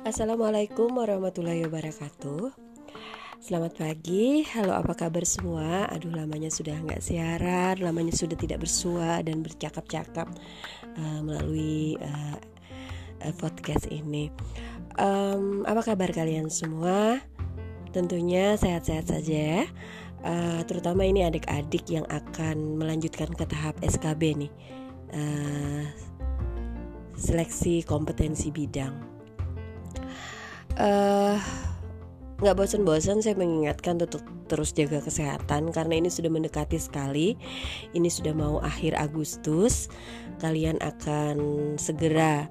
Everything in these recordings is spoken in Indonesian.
Assalamualaikum warahmatullahi wabarakatuh. Selamat pagi, halo apa kabar semua? Aduh lamanya sudah nggak siaran Lamanya sudah tidak bersua dan bercakap-cakap uh, Melalui uh, podcast ini. Um, Apa kabar kalian semua? Tentunya sehat-sehat saja ya. Uh, Terutama ini adik-adik yang akan melanjutkan ke tahap SKB nih. Uh, Seleksi kompetensi bidang uh, nggak bosan-bosan saya mengingatkan untuk terus jaga kesehatan karena ini sudah mendekati sekali. Ini sudah mau akhir Agustus. Kalian akan segera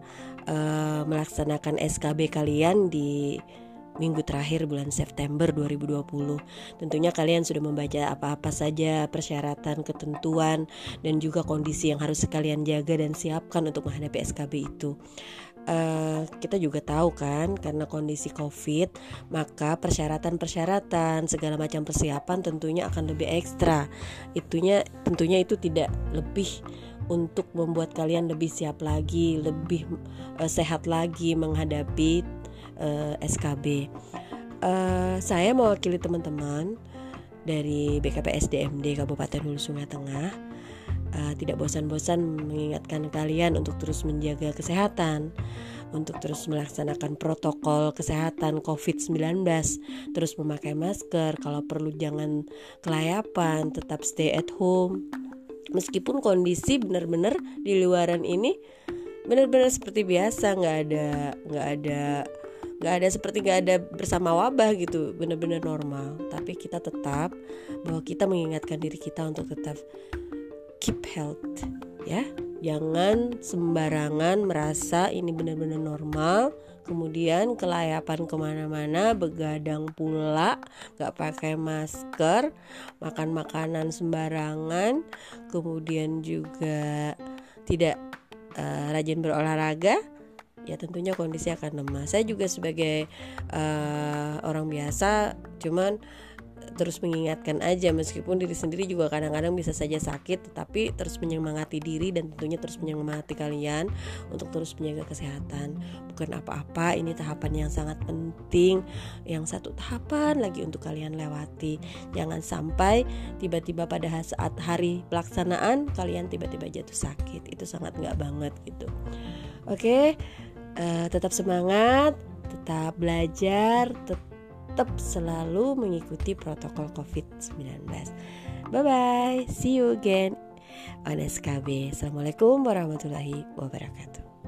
uh, melaksanakan SKB kalian di minggu terakhir bulan September 2020. Tentunya kalian sudah membaca apa-apa saja persyaratan, ketentuan dan juga kondisi yang harus kalian jaga dan siapkan untuk menghadapi SKB itu. Uh, kita juga tahu kan karena kondisi COVID maka persyaratan-persyaratan segala macam persiapan tentunya akan lebih ekstra. Itunya tentunya itu tidak lebih untuk membuat kalian lebih siap lagi, lebih uh, sehat lagi menghadapi uh, eh, SKB. Uh, saya mewakili teman-teman dari BKPSDMD Kabupaten Hulu Sungai Tengah uh, tidak bosan-bosan mengingatkan kalian untuk terus menjaga kesehatan, untuk terus melaksanakan protokol kesehatan COVID-19, terus memakai masker, kalau perlu jangan kelayapan, tetap stay at home. Meskipun kondisi benar-benar di luaran ini benar-benar seperti biasa, nggak ada nggak ada nggak ada seperti nggak ada bersama wabah gitu benar-benar normal tapi kita tetap bahwa kita mengingatkan diri kita untuk tetap keep health ya. Jangan sembarangan merasa ini benar-benar normal. Kemudian kelayapan ke mana-mana begadang pula gak pakai masker makan makanan sembarangan. Kemudian juga tidak uh, rajin berolahraga ya tentunya kondisi akan lemah. Saya juga sebagai uh, orang biasa cuman terus mengingatkan aja meskipun diri sendiri juga kadang-kadang bisa saja sakit tetapi terus menyemangati diri dan tentunya terus menyemangati kalian untuk terus menjaga kesehatan. Bukan apa-apa ini tahapan yang sangat penting yang satu tahapan lagi untuk kalian lewati. Jangan sampai tiba-tiba pada saat hari pelaksanaan kalian tiba-tiba jatuh sakit itu sangat nggak banget gitu. Oke uh, tetap semangat tetap belajar tetap tetap selalu mengikuti protokol COVID-19. Bye bye, see you again on SKB. Assalamualaikum warahmatullahi wabarakatuh.